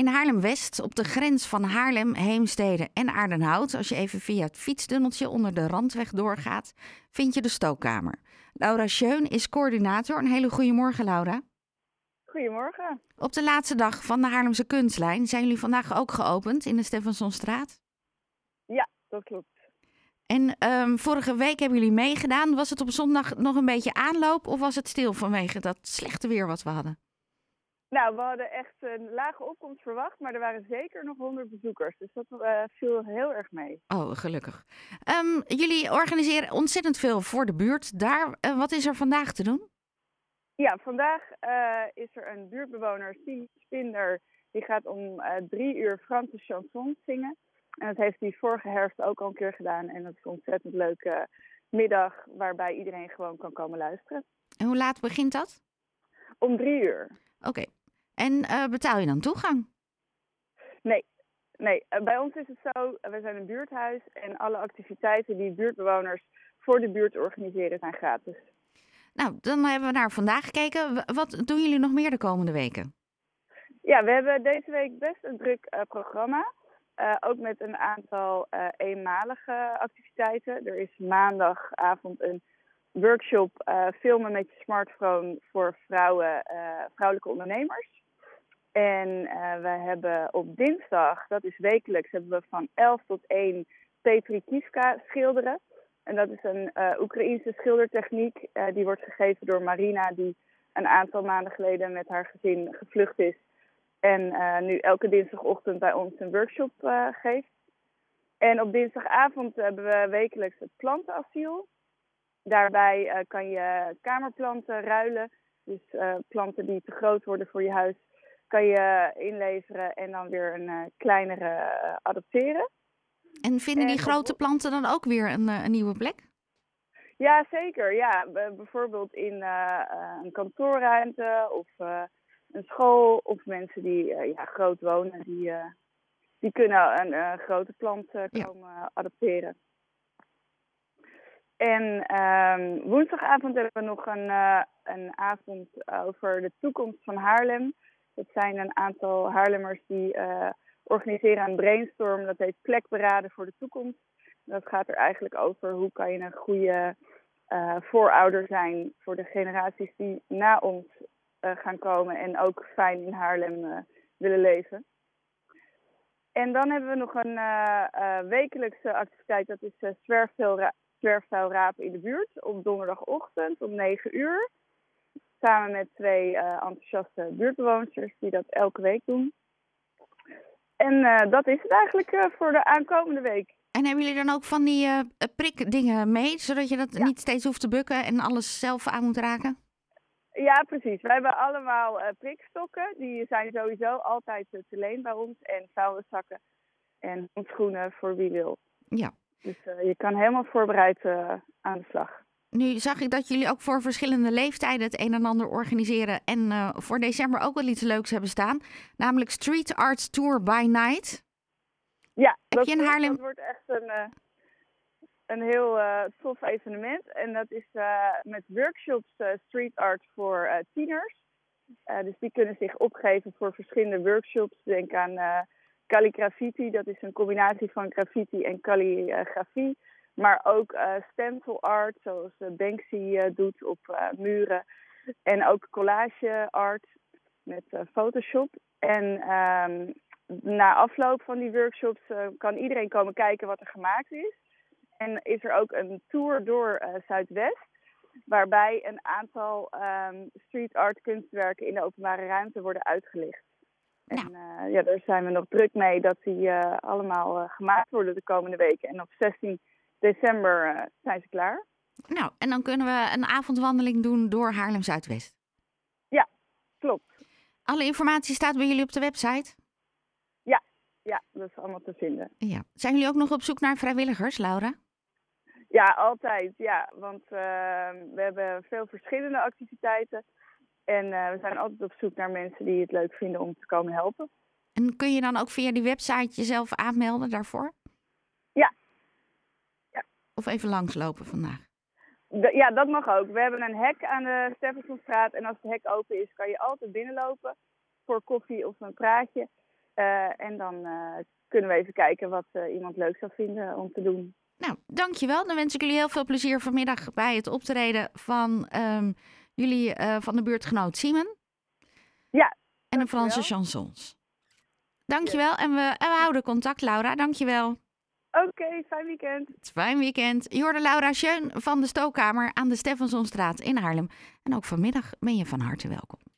In Haarlem-West, op de grens van Haarlem, Heemstede en Aardenhout, als je even via het fietsdunneltje onder de randweg doorgaat, vind je de stookkamer. Laura Scheun is coördinator. Een hele goede morgen, Laura. Goedemorgen. Op de laatste dag van de Haarlemse kunstlijn zijn jullie vandaag ook geopend in de Steffensonstraat. Ja, dat klopt. En ehm, vorige week hebben jullie meegedaan. Was het op zondag nog een beetje aanloop of was het stil vanwege dat slechte weer wat we hadden? Nou, we hadden echt een lage opkomst verwacht, maar er waren zeker nog 100 bezoekers. Dus dat eh, viel heel erg mee. Oh, gelukkig. Ehm, jullie organiseren ontzettend veel voor de buurt. Daar, eh, wat is er vandaag te doen? Ja, vandaag eh, is er een buurtbewoner, Stien Spinder. Die gaat om drie uur Franse chansons zingen. En dat heeft hij vorige herfst ook al een keer gedaan. En dat is een ontzettend leuke middag waarbij iedereen gewoon kan komen luisteren. En hoe laat begint dat? Om drie uur. Oké. En uh, betaal je dan toegang? Nee, nee. Uh, bij ons is het zo, we zijn een buurthuis en alle activiteiten die buurtbewoners voor de buurt organiseren zijn gratis. Nou, dan hebben we naar vandaag gekeken. Wat doen jullie nog meer de komende weken? Ja, we hebben deze week best een druk uh, programma. ook met een aantal eenmalige activiteiten. Er is maandagavond een workshop filmen met je smartphone voor vrouwen, vrouwelijke ondernemers. En uh, we hebben op dinsdag, dat is wekelijks, hebben we van 11 tot 1 Petri Kivka schilderen. En dat is een uh, Oekraïense schildertechniek. Uh, die wordt gegeven door Marina, die een aantal maanden geleden met haar gezin gevlucht is. En nu elke dinsdagochtend bij ons een workshop geeft. En op dinsdagavond hebben we wekelijks het plantenasiel. Daarbij kan je kamerplanten ruilen. Dus planten die te groot worden voor je huis kan je inleveren en dan weer een uh, kleinere uh, adopteren. En vinden die grote planten dan ook weer een, uh, een nieuwe plek? Ja, zeker. Ja, bijvoorbeeld in een kantoorruimte of een school of mensen die ja, groot wonen, die, die kunnen een grote plant komen ja. adopteren. En um, woensdagavond hebben we nog een, een avond over de toekomst van Haarlem. Dat zijn een aantal Haarlemmers die uh, organiseren een brainstorm. Dat heet plek beraden voor de toekomst. Dat gaat er eigenlijk over hoe kan je een goede uh, voorouder zijn voor de generaties die na ons uh, gaan komen en ook fijn in Haarlem willen leven. En dan hebben we nog een wekelijkse activiteit, dat is zwerfvuilrapen in de buurt op donderdagochtend om 9 uur. Samen met twee uh, enthousiaste buurtbewoners die dat elke week doen. En uh, dat is het eigenlijk uh, voor de aankomende week. En hebben jullie dan ook van die prikdingen mee, zodat je dat ja. niet steeds hoeft te bukken en alles zelf aan moet raken? Ja, precies. Wij hebben allemaal prikstokken. Die zijn sowieso altijd te leen bij ons. En vuilniszakken en handschoenen voor wie wil. Ja. Dus je kan helemaal voorbereid aan de slag. Nu zag ik dat jullie ook voor verschillende leeftijden het een en ander organiseren. En uh, voor december ook wel iets leuks hebben staan. Namelijk Street Arts Tour by Night. Ja, dat, je in Haarlem... dat wordt echt een, uh, een heel uh, tof evenement. En dat is met workshops street art voor tieners. dus die kunnen zich opgeven voor verschillende workshops. Denk aan calligraffiti, dat is een combinatie van graffiti en calligrafie. Maar ook uh, stencil art, zoals uh, Banksy uh, doet op muren. En ook collage art met Photoshop. En um, na afloop van die workshops kan iedereen komen kijken wat er gemaakt is. En is er ook een tour door Zuidwest. Waarbij een aantal um, street art kunstwerken in de openbare ruimte worden uitgelicht. En nou. ja, daar zijn we nog druk mee dat die allemaal gemaakt worden de komende weken. En op 16 december uh, zijn ze klaar. Nou, en dan kunnen we een avondwandeling doen door Haarlem Zuidwest. Ja, klopt. Alle informatie staat bij jullie op de website? Ja, ja dat is allemaal te vinden. Ja. Zijn jullie ook nog op zoek naar vrijwilligers, Laura? Ja, altijd. Ja, want uh, we hebben veel verschillende activiteiten. En uh, we zijn altijd op zoek naar mensen die het leuk vinden om te komen helpen. En kun je dan ook via die website jezelf aanmelden daarvoor? Of even langslopen vandaag? ja, dat mag ook. We hebben een hek aan de Steffensonstraat. En als het hek open is, kan je altijd binnenlopen voor koffie of een praatje. en dan kunnen we even kijken wat iemand leuk zou vinden om te doen. Nou, dankjewel. Dan wens ik jullie heel veel plezier vanmiddag bij het optreden van ehm, jullie van de buurtgenoot Simon. Ja. En de Franse chansons. Dankjewel. En we, en we houden contact, Laura. Dankjewel. Oké, fijn weekend. Fijn weekend. Je hoorde Laura Schön van de Stookkamer aan de Steffensonstraat in Haarlem. En ook vanmiddag ben je van harte welkom.